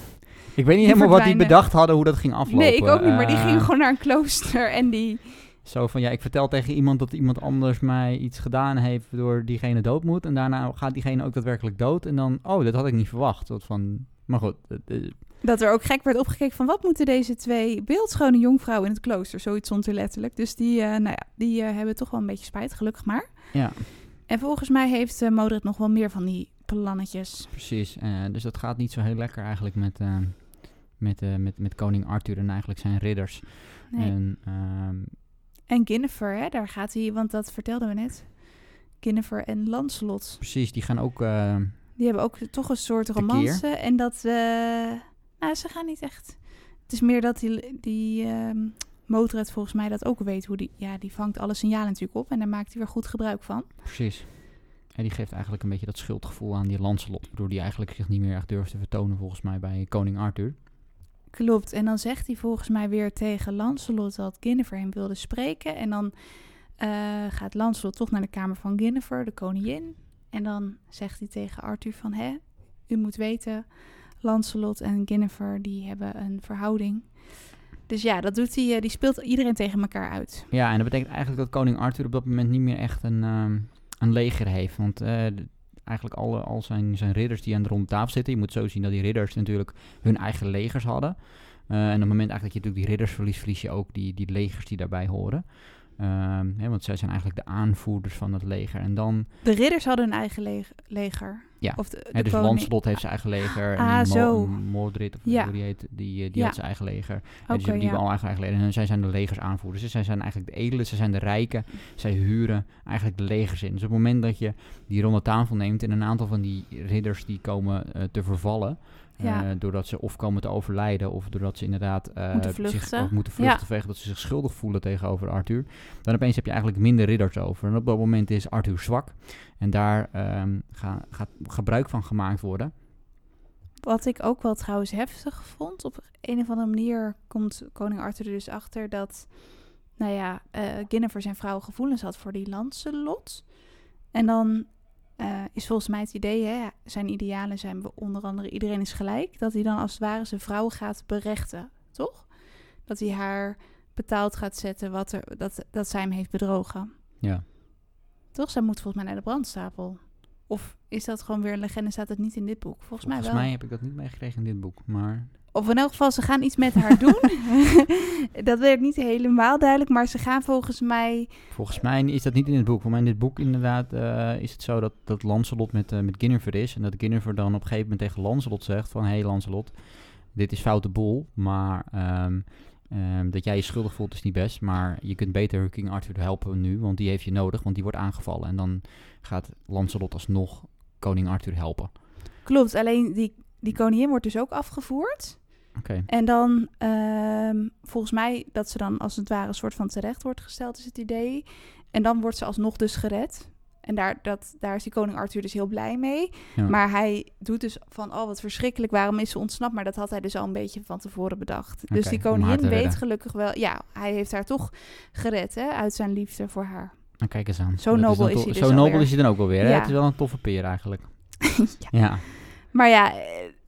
Ik weet niet helemaal wat die bedacht hadden, hoe dat ging aflopen. Nee, ik ook niet, maar die Eh, gingen gewoon naar een klooster en die... Zo van, ja, ik vertel tegen iemand dat iemand anders mij iets gedaan heeft door diegene dood moet. En daarna gaat diegene ook daadwerkelijk dood. En dan, oh, dat had ik niet verwacht. Wat van, maar goed, eh, Dat er ook gek werd opgekeken van wat moeten deze twee beeldschone jonkvrouwen in het klooster? Zoiets stond er letterlijk. Dus die, nou ja, die hebben toch wel een beetje spijt, gelukkig maar. ja, En volgens mij heeft eh Modred nog wel meer van die plannetjes. precies. Eh, dus dat gaat niet zo heel lekker eigenlijk met, eh, met, met, met koning Arthur en eigenlijk zijn ridders. Nee. En ehm, En Guinevere, hè, daar gaat hij, want dat vertelden we net. Guinevere en Lancelot. precies, die gaan ook... Die hebben ook toch een soort romance. En dat, nou, ze gaan niet echt. Het is meer dat die, die ehm Modred volgens mij dat ook weet. Hoe die, ja, die vangt alle signalen natuurlijk op en daar maakt hij weer goed gebruik van. precies. En die geeft eigenlijk een beetje dat schuldgevoel aan die Lancelot. Waardoor die eigenlijk zich niet meer echt durft te vertonen volgens mij bij koning Arthur. Klopt. En dan zegt hij volgens mij weer tegen Lancelot dat Guinevere hem wilde spreken. En dan eh, gaat Lancelot toch naar de kamer van Guinevere, de koningin. En dan zegt hij tegen Arthur van, hè, u moet weten, Lancelot en Guinevere, die hebben een verhouding. Dus ja, dat doet hij, eh, die speelt iedereen tegen elkaar uit. Ja, en dat betekent eigenlijk dat koning Arthur op dat moment niet meer echt een, ehm, een leger heeft. Want eh, eigenlijk alle, al zijn, zijn ridders die aan de ronde tafel zitten... je moet zo zien dat die ridders natuurlijk hun eigen legers hadden. Eh, en op het moment eigenlijk dat je natuurlijk die ridders verliest... verlies je ook die, die legers die daarbij horen. Ehm, hè, want zij zijn eigenlijk de aanvoerders van het leger. En dan, De ridders hadden een eigen leg- leger. Ja. Of de, de dus koning- Lancelot heeft zijn eigen leger. Ah, en zo. Mordred, of Ja. hoe die heet, die, die Ja. had zijn eigen leger. En dus die hebben al eigen, eigen leger. En zij zijn de legersaanvoerders. Dus zij zijn eigenlijk de edelen, zij zijn de rijken. Zij huren eigenlijk de legers in. Dus op het moment dat je die ronde tafel neemt... en een aantal van die ridders die komen eh, te vervallen... Ja. eh, doordat ze of komen te overlijden... of doordat ze inderdaad eh, Moeten zich vluchten. of moeten vluchten... Ja. dat ze zich schuldig voelen tegenover Arthur... dan opeens heb je eigenlijk minder ridders over. En op dat moment is Arthur zwak. En daar ehm, ga- gaat gebruik van gemaakt worden... Wat ik ook wel trouwens heftig vond, op een of andere manier komt koning Arthur er dus achter dat, nou ja, eh Guinevere zijn vrouw gevoelens had voor die Lancelot. En dan eh, is volgens mij het idee, hè, zijn idealen zijn we onder andere iedereen is gelijk, dat hij dan als het ware zijn vrouw gaat berechten, toch? Dat hij haar betaald gaat zetten wat er, dat, dat zij hem heeft bedrogen. Ja. Toch? Zij moet volgens mij naar de brandstapel. Of is dat gewoon weer een legende? Staat het niet in dit boek? Volgens, mij Volgens wel. mij heb ik dat niet meegekregen in dit boek. Maar Of in elk geval, ze gaan iets met haar <laughs> doen. <laughs> dat werd niet helemaal duidelijk, maar ze gaan volgens mij... Volgens mij is dat niet in het boek. Voor mij in dit boek inderdaad eh, is het zo dat, dat Lancelot met, eh met Guinevere is. En dat Guinevere dan op een gegeven moment tegen Lancelot zegt van... Hé hey Lancelot, dit is foute boel, maar ehm, ehm, dat jij je schuldig voelt is niet best. Maar je kunt beter King Arthur helpen nu, want die heeft je nodig, want die wordt aangevallen. En dan gaat Lancelot alsnog koning Arthur helpen. Klopt, alleen die, die koningin wordt dus ook afgevoerd. Oké, En dan, ehm, volgens mij, dat ze dan als het ware een soort van terecht wordt gesteld, is het idee. En dan wordt ze alsnog dus gered. En daar, dat, daar is die koning Arthur dus heel blij mee. Ja. Maar hij doet dus van, oh wat verschrikkelijk, waarom is ze ontsnapt? Maar dat had hij dus al een beetje van tevoren bedacht. dus die koningin weet gelukkig wel, ja, hij heeft haar toch gered, hè, uit zijn liefde voor haar. nou kijk eens aan. Zo Dat nobel dan is hij dus Zo nobel alweer. is hij dan ook wel weer. hè? Ja. Het is wel een toffe peer eigenlijk. <laughs> ja. Ja, Maar ja, eh,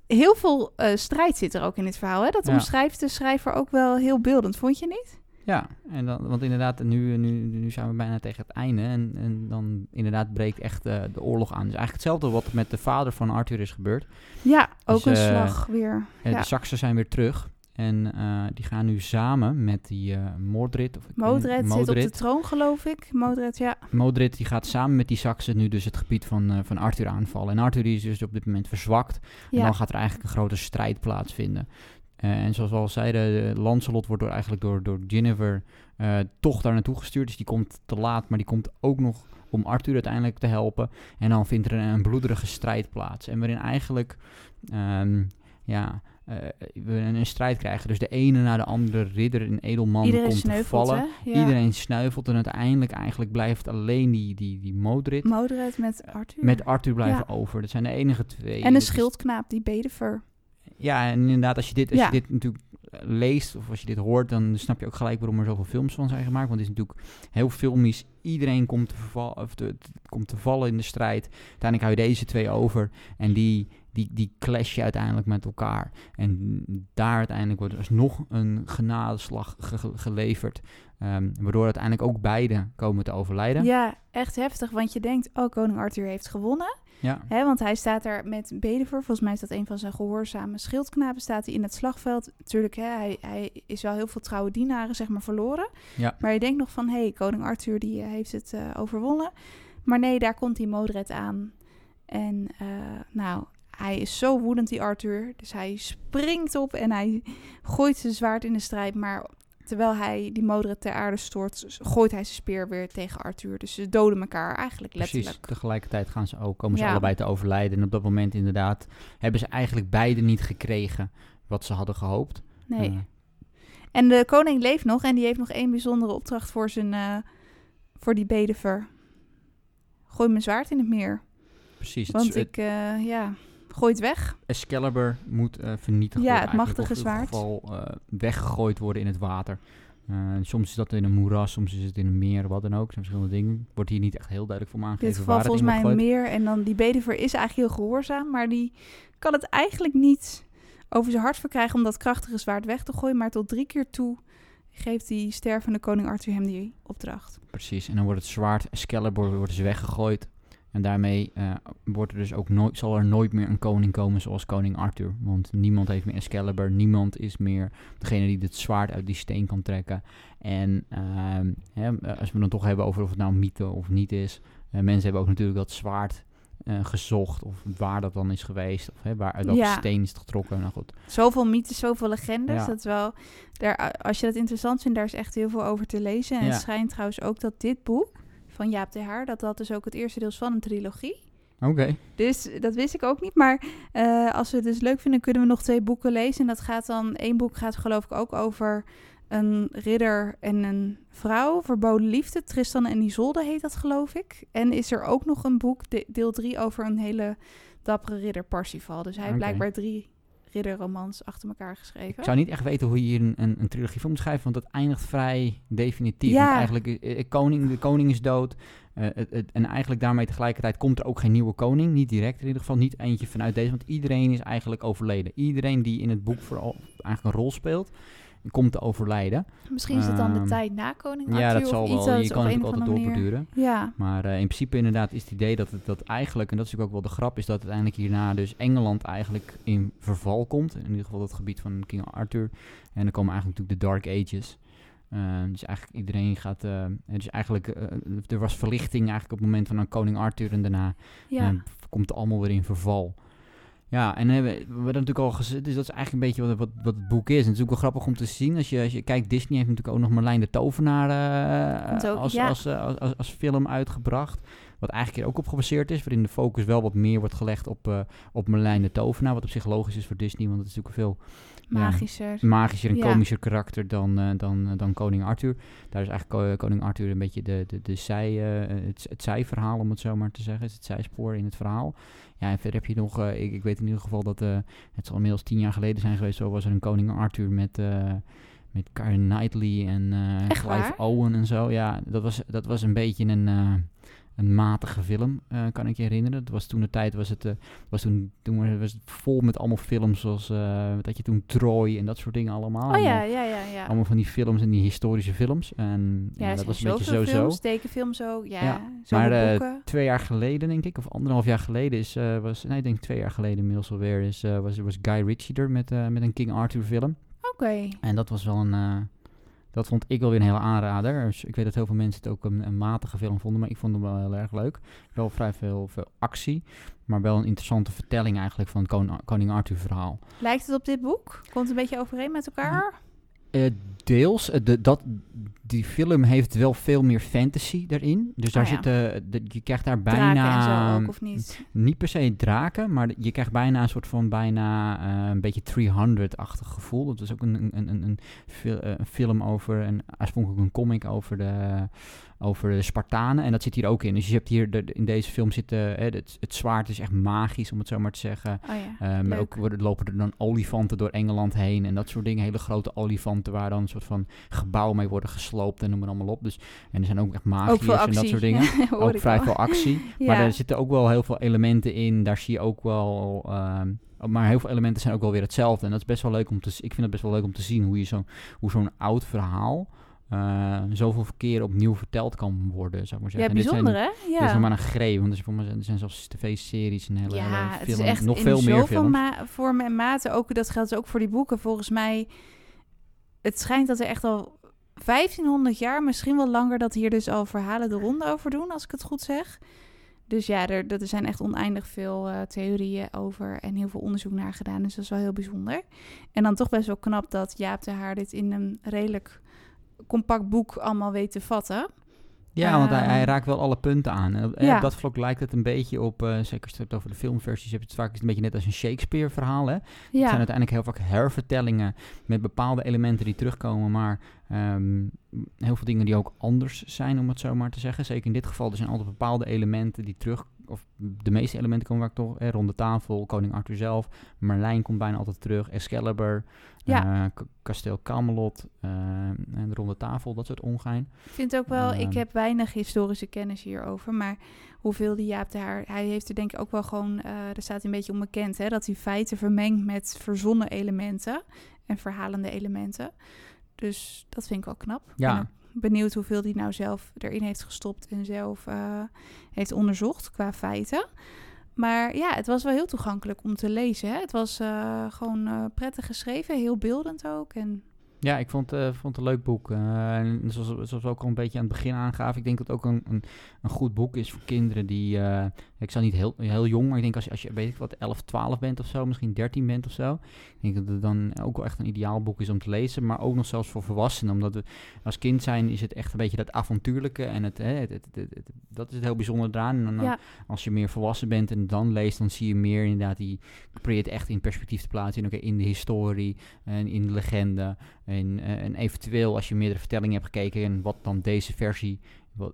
heel veel eh, strijd zit er ook in dit verhaal. Hè? Dat omschrijft de schrijver ook wel heel beeldend, vond je niet? Ja, en dan, want inderdaad, nu, nu, nu zijn we bijna tegen het einde. En, en dan inderdaad breekt echt eh, de oorlog aan. Dus eigenlijk hetzelfde wat met de vader van Arthur is gebeurd. Ja, ook Dus, een eh, slag weer. Eh, Ja. De Saksen zijn weer terug. En die gaan nu samen met die eh Mordred. Of Modred zit op de troon, geloof ik. Modred, ja. Modred die gaat samen met die Saksen nu dus het gebied van, van Arthur aanvallen. En Arthur die is dus op dit moment verzwakt. En ja. dan gaat er eigenlijk een grote strijd plaatsvinden. Eh, en zoals we al zeiden, de Lancelot wordt door, eigenlijk door, door Jennifer eh, toch daar naartoe gestuurd. Dus die komt te laat, maar die komt ook nog om Arthur uiteindelijk te helpen. En dan vindt er een, een bloederige strijd plaats. En waarin eigenlijk ehm, ja, eh, we een, een strijd krijgen. Dus de ene na de andere ridder en edelman Iedereen komt te vallen. Ja. Iedereen sneuvelt en uiteindelijk eigenlijk blijft alleen die, die, die met Arthur. met Arthur blijven Ja. over. Dat zijn de enige twee. en de is- schildknaap, die Bedever. Ja, en inderdaad, als je dit, als Ja. je dit natuurlijk eh, leest of als je dit hoort, dan snap je ook gelijk waarom er zoveel films van zijn gemaakt. Want het is natuurlijk heel filmisch. Iedereen komt te, verval, of te, te- komt te vallen in de strijd. Uiteindelijk hou je deze twee over en die, die, die clash je uiteindelijk met elkaar. En daar uiteindelijk wordt er alsnog een genadeslag ge- ge- geleverd. ehm, waardoor uiteindelijk ook beide komen te overlijden. Ja, echt heftig. Want je denkt, oh, koning Arthur heeft gewonnen. Ja, Hè, want hij staat daar met Bedever. Volgens mij is dat een van zijn gehoorzame schildknapen. Staat hij in het slagveld. Natuurlijk, hè, hij, hij is wel heel veel trouwe dienaren zeg maar, verloren. Ja. Maar je denkt nog van, hé, hey, koning Arthur die eh, heeft het eh, overwonnen. Maar nee, daar komt die Modred aan. En eh, nou, hij is zo woedend, die Arthur. Dus hij springt op en hij gooit zijn zwaard in de strijd. Maar terwijl hij die Modred ter aarde stoort, gooit hij zijn speer weer tegen Arthur. Dus ze doden elkaar eigenlijk letterlijk. Precies, tegelijkertijd gaan ze ook, komen ze Ja. allebei te overlijden. En op dat moment inderdaad hebben ze eigenlijk beide niet gekregen wat ze hadden gehoopt. Nee. Eh, En de koning leeft nog en die heeft nog één bijzondere opdracht voor zijn eh, voor die bedever. Gooi mijn zwaard in het meer. precies. Want het ik, eh, ja, gooi het weg. Excalibur moet eh, vernietigd Ja, worden. het eigenlijk, machtige of in ieder zwaard. geval eh, weggegooid worden in het water. Eh, soms is dat in een moeras, soms is het in een meer, wat dan ook. Zijn verschillende dingen. Wordt hier niet echt heel duidelijk voor me aangegeven dit geval het volgens mij een meer. En dan die bedever is eigenlijk heel gehoorzaam. Maar die kan het eigenlijk niet over zijn hart verkrijgen om dat krachtige zwaard weg te gooien. Maar tot drie keer toe geeft die stervende koning Arthur hem die opdracht. Precies, en dan wordt het zwaard Excalibur wordt dus weggegooid. En daarmee eh, wordt er dus ook nooit, zal er nooit meer een koning komen zoals koning Arthur. Want niemand heeft meer Excalibur, niemand is meer degene die het zwaard uit die steen kan trekken. En ehm, hè, als we dan toch hebben over of het nou mythe of niet is. eh, mensen hebben ook natuurlijk dat zwaard eh, gezocht of waar dat dan is geweest. Of hè, waar, uit welke Ja. steen is het getrokken. Nou goed, Zoveel mythes, zoveel legendes. Ja. Dat is wel, daar, als je dat interessant vindt, daar is echt heel veel over te lezen. En Ja. het schijnt trouwens ook dat dit boek van Jaap de Haar, dat dat dus ook het eerste deel is van een trilogie. oké. Dus dat wist ik ook niet. Maar eh, als we het dus leuk vinden, kunnen we nog twee boeken lezen. En dat gaat dan, één boek gaat geloof ik ook over een ridder en een vrouw. Verboden liefde. Tristan en Isolde heet dat geloof ik. En is er ook nog een boek, de- deel 3, over een hele dappere ridder Parsifal. Dus hij heeft blijkbaar drie ridderromans achter elkaar geschreven. Ik zou niet echt weten hoe je hier een, een, een trilogie van moet schrijven, want dat eindigt vrij definitief. Ja. Want eigenlijk, eh, eh, koning, de koning is dood. eh, het, het- en eigenlijk daarmee tegelijkertijd komt er ook geen nieuwe koning. Niet direct in ieder geval, niet eentje vanuit deze. Want iedereen is eigenlijk overleden. Iedereen die in het boek vooral eigenlijk een rol speelt, komt te overlijden. Misschien is het dan de Ehm, tijd na koning Arthur ja, dat zal wel. dat Je kan het altijd doorborduren. Ja, Maar eh, in principe inderdaad is het idee dat het dat eigenlijk, en dat is natuurlijk ook wel de grap, is dat uiteindelijk hierna dus Engeland eigenlijk in verval komt. In ieder geval het gebied van King Arthur. En dan komen eigenlijk natuurlijk de Dark Ages. Eh, dus eigenlijk iedereen gaat, dus eigenlijk, eh, er was verlichting eigenlijk op het moment van een koning Arthur en daarna ja. eh, komt het allemaal weer in verval. Ja, en eh, we, hebben natuurlijk al gezegd, dus dat is eigenlijk een beetje wat, wat, wat het boek is. En het is ook wel grappig om te zien. Als je, als je kijkt, Disney Wat eigenlijk ook op gebaseerd is, waarin de focus wel wat meer wordt gelegd op, eh op Marlijn de Tovenaar. Wat op zich logisch is voor Disney, want het is natuurlijk veel Magischer. magischer en Ja. komischer karakter dan, eh, dan, eh, dan koning Arthur. Daar is eigenlijk ko- koning Arthur een beetje de, de, de zij, het, het zijverhaal, om het zo maar te zeggen. Is het zijspoor in het verhaal. Ja, en verder heb je nog, ik, ik weet in ieder geval dat eh, het zal inmiddels tien jaar geleden zijn geweest. Zo was er een koning Arthur met, eh met Karen Knightley en Clive? Owen en zo. Ja, dat was, dat was een beetje een, een matige film, eh, kan ik je herinneren. Dat was toen de tijd, was het, eh, was toen, toen was het vol met allemaal films zoals, eh, dat je toen Troy en dat soort dingen allemaal. Oh ja, Allemaal, ja, ja, ja. allemaal van die films en die historische films. En Ja, ja, dat was een beetje tekenfilms ook. Ja, Ja, zoveel maar. Twee jaar geleden, denk ik, of anderhalf jaar geleden is, was, nee, ik denk twee jaar geleden inmiddels alweer, is, was, was Guy Ritchie er met, met een King Arthur film. Oké. En dat was wel een. Dat vond ik wel weer een hele aanrader. Dus ik weet dat heel veel mensen het ook een, een matige film vonden, maar ik vond hem wel heel erg leuk. Wel vrij veel, veel actie, maar wel een interessante vertelling eigenlijk van het Kon- Koning Arthur verhaal. Lijkt het op dit boek? Komt het een beetje overeen met elkaar? Eh, deels, eh, de, dat, die film heeft wel veel meer fantasy erin. Dus daar Oh ja. zitten, de, je krijgt daar Draken bijna... en zo ehm, ook, of niet? Niet per se draken, maar je krijgt bijna een soort van bijna eh, een beetje 300-achtig gevoel. Dat is ook een, een, een, een, eh, een film over, een, oorspronkelijk een comic over de, over de Spartanen. En dat zit hier ook in. Dus je hebt hier, de, in deze film zitten, hè, het, het zwaard is echt magisch, om het zo maar te zeggen. Oh ja. Ehm, ook worden, lopen er dan olifanten door Engeland heen en dat soort dingen. Hele grote olifanten waar dan een soort van gebouw mee worden gesloopt en noem maar allemaal op. Dus, en er zijn ook echt magiërs veel en dat soort dingen. <laughs> Ook vrij veel actie. <laughs> Ja. Maar er zitten ook wel heel veel elementen in. Daar zie je ook wel. ehm, maar heel veel elementen zijn ook wel weer hetzelfde. En dat is best wel leuk om te Ik vind het best wel leuk om te zien hoe je zo, hoe zo'n oud verhaal. eh, zoveel keer opnieuw verteld kan worden, zou ik maar Ja, zeggen. En dit zijn- bijzonder hè? Dit is nog Ja. maar een greep, want er, is mij- er zijn zelfs tv-series en hele, Ja, hele het is film, echt nog in veel meer zoveel films. ma- vormen en maten. Ook, dat geldt ook voor die boeken. Volgens mij, het schijnt dat er echt al 1500 jaar, misschien wel langer, dat hier dus al verhalen de ronde over doen, als ik het goed zeg. Dus ja, er, er zijn echt oneindig veel eh, theorieën over en heel veel onderzoek naar gedaan. Dus dat is wel heel bijzonder. En dan toch best wel knap dat Jaap de Haar dit in een redelijk compact boek allemaal weet te vatten. Ja, want hij, hij Ehm, raakt wel alle punten aan. En op, en ja. op dat vlak lijkt het een beetje op, eh, zeker als je het hebt over de filmversies, heb je het vaak een beetje net als een Shakespeare-verhaal. Hè? Het zijn uiteindelijk heel vaak hervertellingen met bepaalde elementen die terugkomen, maar ehm, heel veel dingen die ook anders zijn, om het zo maar te zeggen. Zeker in dit geval, er zijn altijd bepaalde elementen die terug, of de meeste elementen komen vaak toch, hè, rond de tafel, koning Arthur zelf, Merlijn komt bijna altijd terug, Excalibur, Ja. eh, kasteel Camelot, eh, en de ronde tafel, dat soort ongein. Ik vind ook wel, ik Ehm. heb weinig historische kennis hierover, maar hoeveel die Jaap de Haar, hij heeft er denk ik ook wel gewoon, eh er staat een beetje onbekend, hè, dat hij feiten vermengt met verzonnen elementen en verhalende elementen. Dus dat vind ik wel knap. Ja. Benieuwd hoeveel hij nou zelf erin heeft gestopt en zelf eh, heeft onderzocht qua feiten. Maar ja, het was wel heel toegankelijk om te lezen. Hè? Het was eh, gewoon eh, prettig geschreven, heel beeldend ook. En Ja, ik vond, vond het een leuk boek. En zoals, zoals we ook al een beetje aan het begin aangaven, ik denk dat het ook een, een, een goed boek is voor kinderen die, ik zal niet heel, heel jong, maar ik denk als je, als je weet ik wat, 11, 12 bent of zo, misschien 13 bent of zo. Ik denk dat het dan ook wel echt een ideaal boek is om te lezen, maar ook nog zelfs voor volwassenen. Omdat we als kind zijn is het echt een beetje dat avontuurlijke en het, hè, het, het, het- het- dat is het heel bijzonder eraan. En dan, ja, als je meer volwassen bent en dan leest, dan zie je meer inderdaad die probeert echt in perspectief te plaatsen. In, oké, in de historie en in de legende. En, eh, en eventueel als je meerdere vertellingen hebt gekeken en wat dan deze versie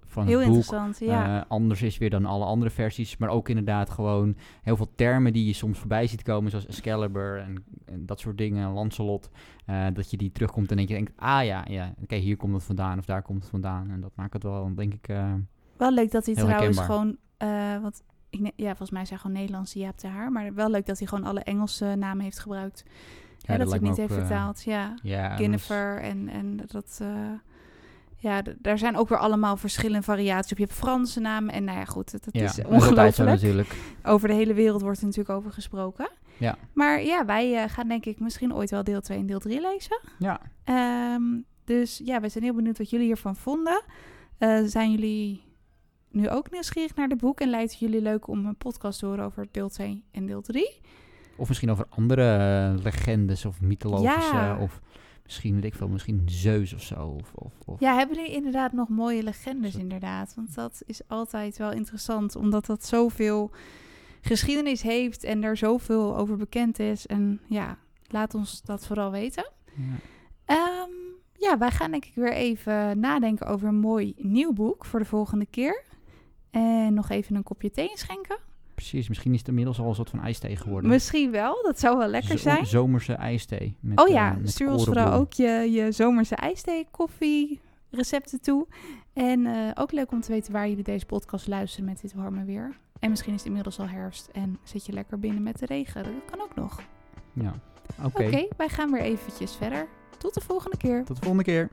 van heel het boek interessant. Ja. eh, anders is weer dan alle andere versies. Maar ook inderdaad gewoon heel veel termen die je soms voorbij ziet komen. Zoals Excalibur en, en dat soort dingen. Lancelot. eh, dat je die terugkomt en denk je denkt, ah ja, ja oké, hier komt het vandaan of daar komt het vandaan. En dat maakt het wel, denk ik... eh, Wel leuk dat hij trouwens gewoon, want ik, ja, volgens mij zijn gewoon Nederlandse Jaap de Haar, maar wel leuk dat hij gewoon alle Engelse namen heeft gebruikt. Ja, dat hij het niet heeft vertaald. Ja, ja, en en, en dat, ja, daar zijn ook weer allemaal verschillende variaties op. Je hebt Franse namen en nou ja, goed, het, het ja, is dat ongelooflijk. Over de hele wereld wordt er natuurlijk over gesproken. Ja. Maar ja, wij eh, gaan denk ik misschien ooit wel deel 2 en deel 3 lezen. Ja, Ehm, dus ja, we zijn heel benieuwd wat jullie hiervan vonden. Eh, zijn jullie nu ook nieuwsgierig naar de boek en lijkt het jullie leuk om een podcast te horen over deel 2 en deel 3? Of misschien over andere eh, legendes of mythologische. Ja. Of misschien, weet ik veel, misschien Zeus of zo. Of, of, of Ja, hebben jullie inderdaad nog mooie legendes Zo. inderdaad? Want dat is altijd wel interessant, omdat dat zoveel geschiedenis heeft en er zoveel over bekend is. En ja, laat ons dat vooral weten. Ja. Ehm, ja, wij gaan denk ik weer even nadenken over een mooi nieuw boek voor de volgende keer. En nog even een kopje thee inschenken. Precies, misschien is het inmiddels al een soort van ijsthee geworden. Misschien wel, dat zou wel lekker zijn. Zomerse ijsthee. Met, Oh eh, ja, met stuur ons vooral ook je, je zomerse ijsthee, koffie, recepten toe. En eh, ook leuk om te weten waar jullie deze podcast luisteren met dit warme weer. En misschien is het inmiddels al herfst en zit je lekker binnen met de regen. Dat kan ook nog. Ja, oké. Oké, wij gaan weer eventjes verder. Tot de volgende keer. Tot de volgende keer.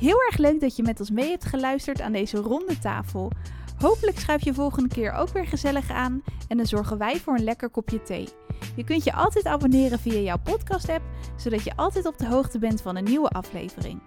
Heel erg leuk dat je met ons mee hebt geluisterd aan deze ronde tafel. Hopelijk schuif je volgende keer ook weer gezellig aan en dan zorgen wij voor een lekker kopje thee. Je kunt je altijd abonneren via jouw podcast-app, zodat je altijd op de hoogte bent van een nieuwe aflevering.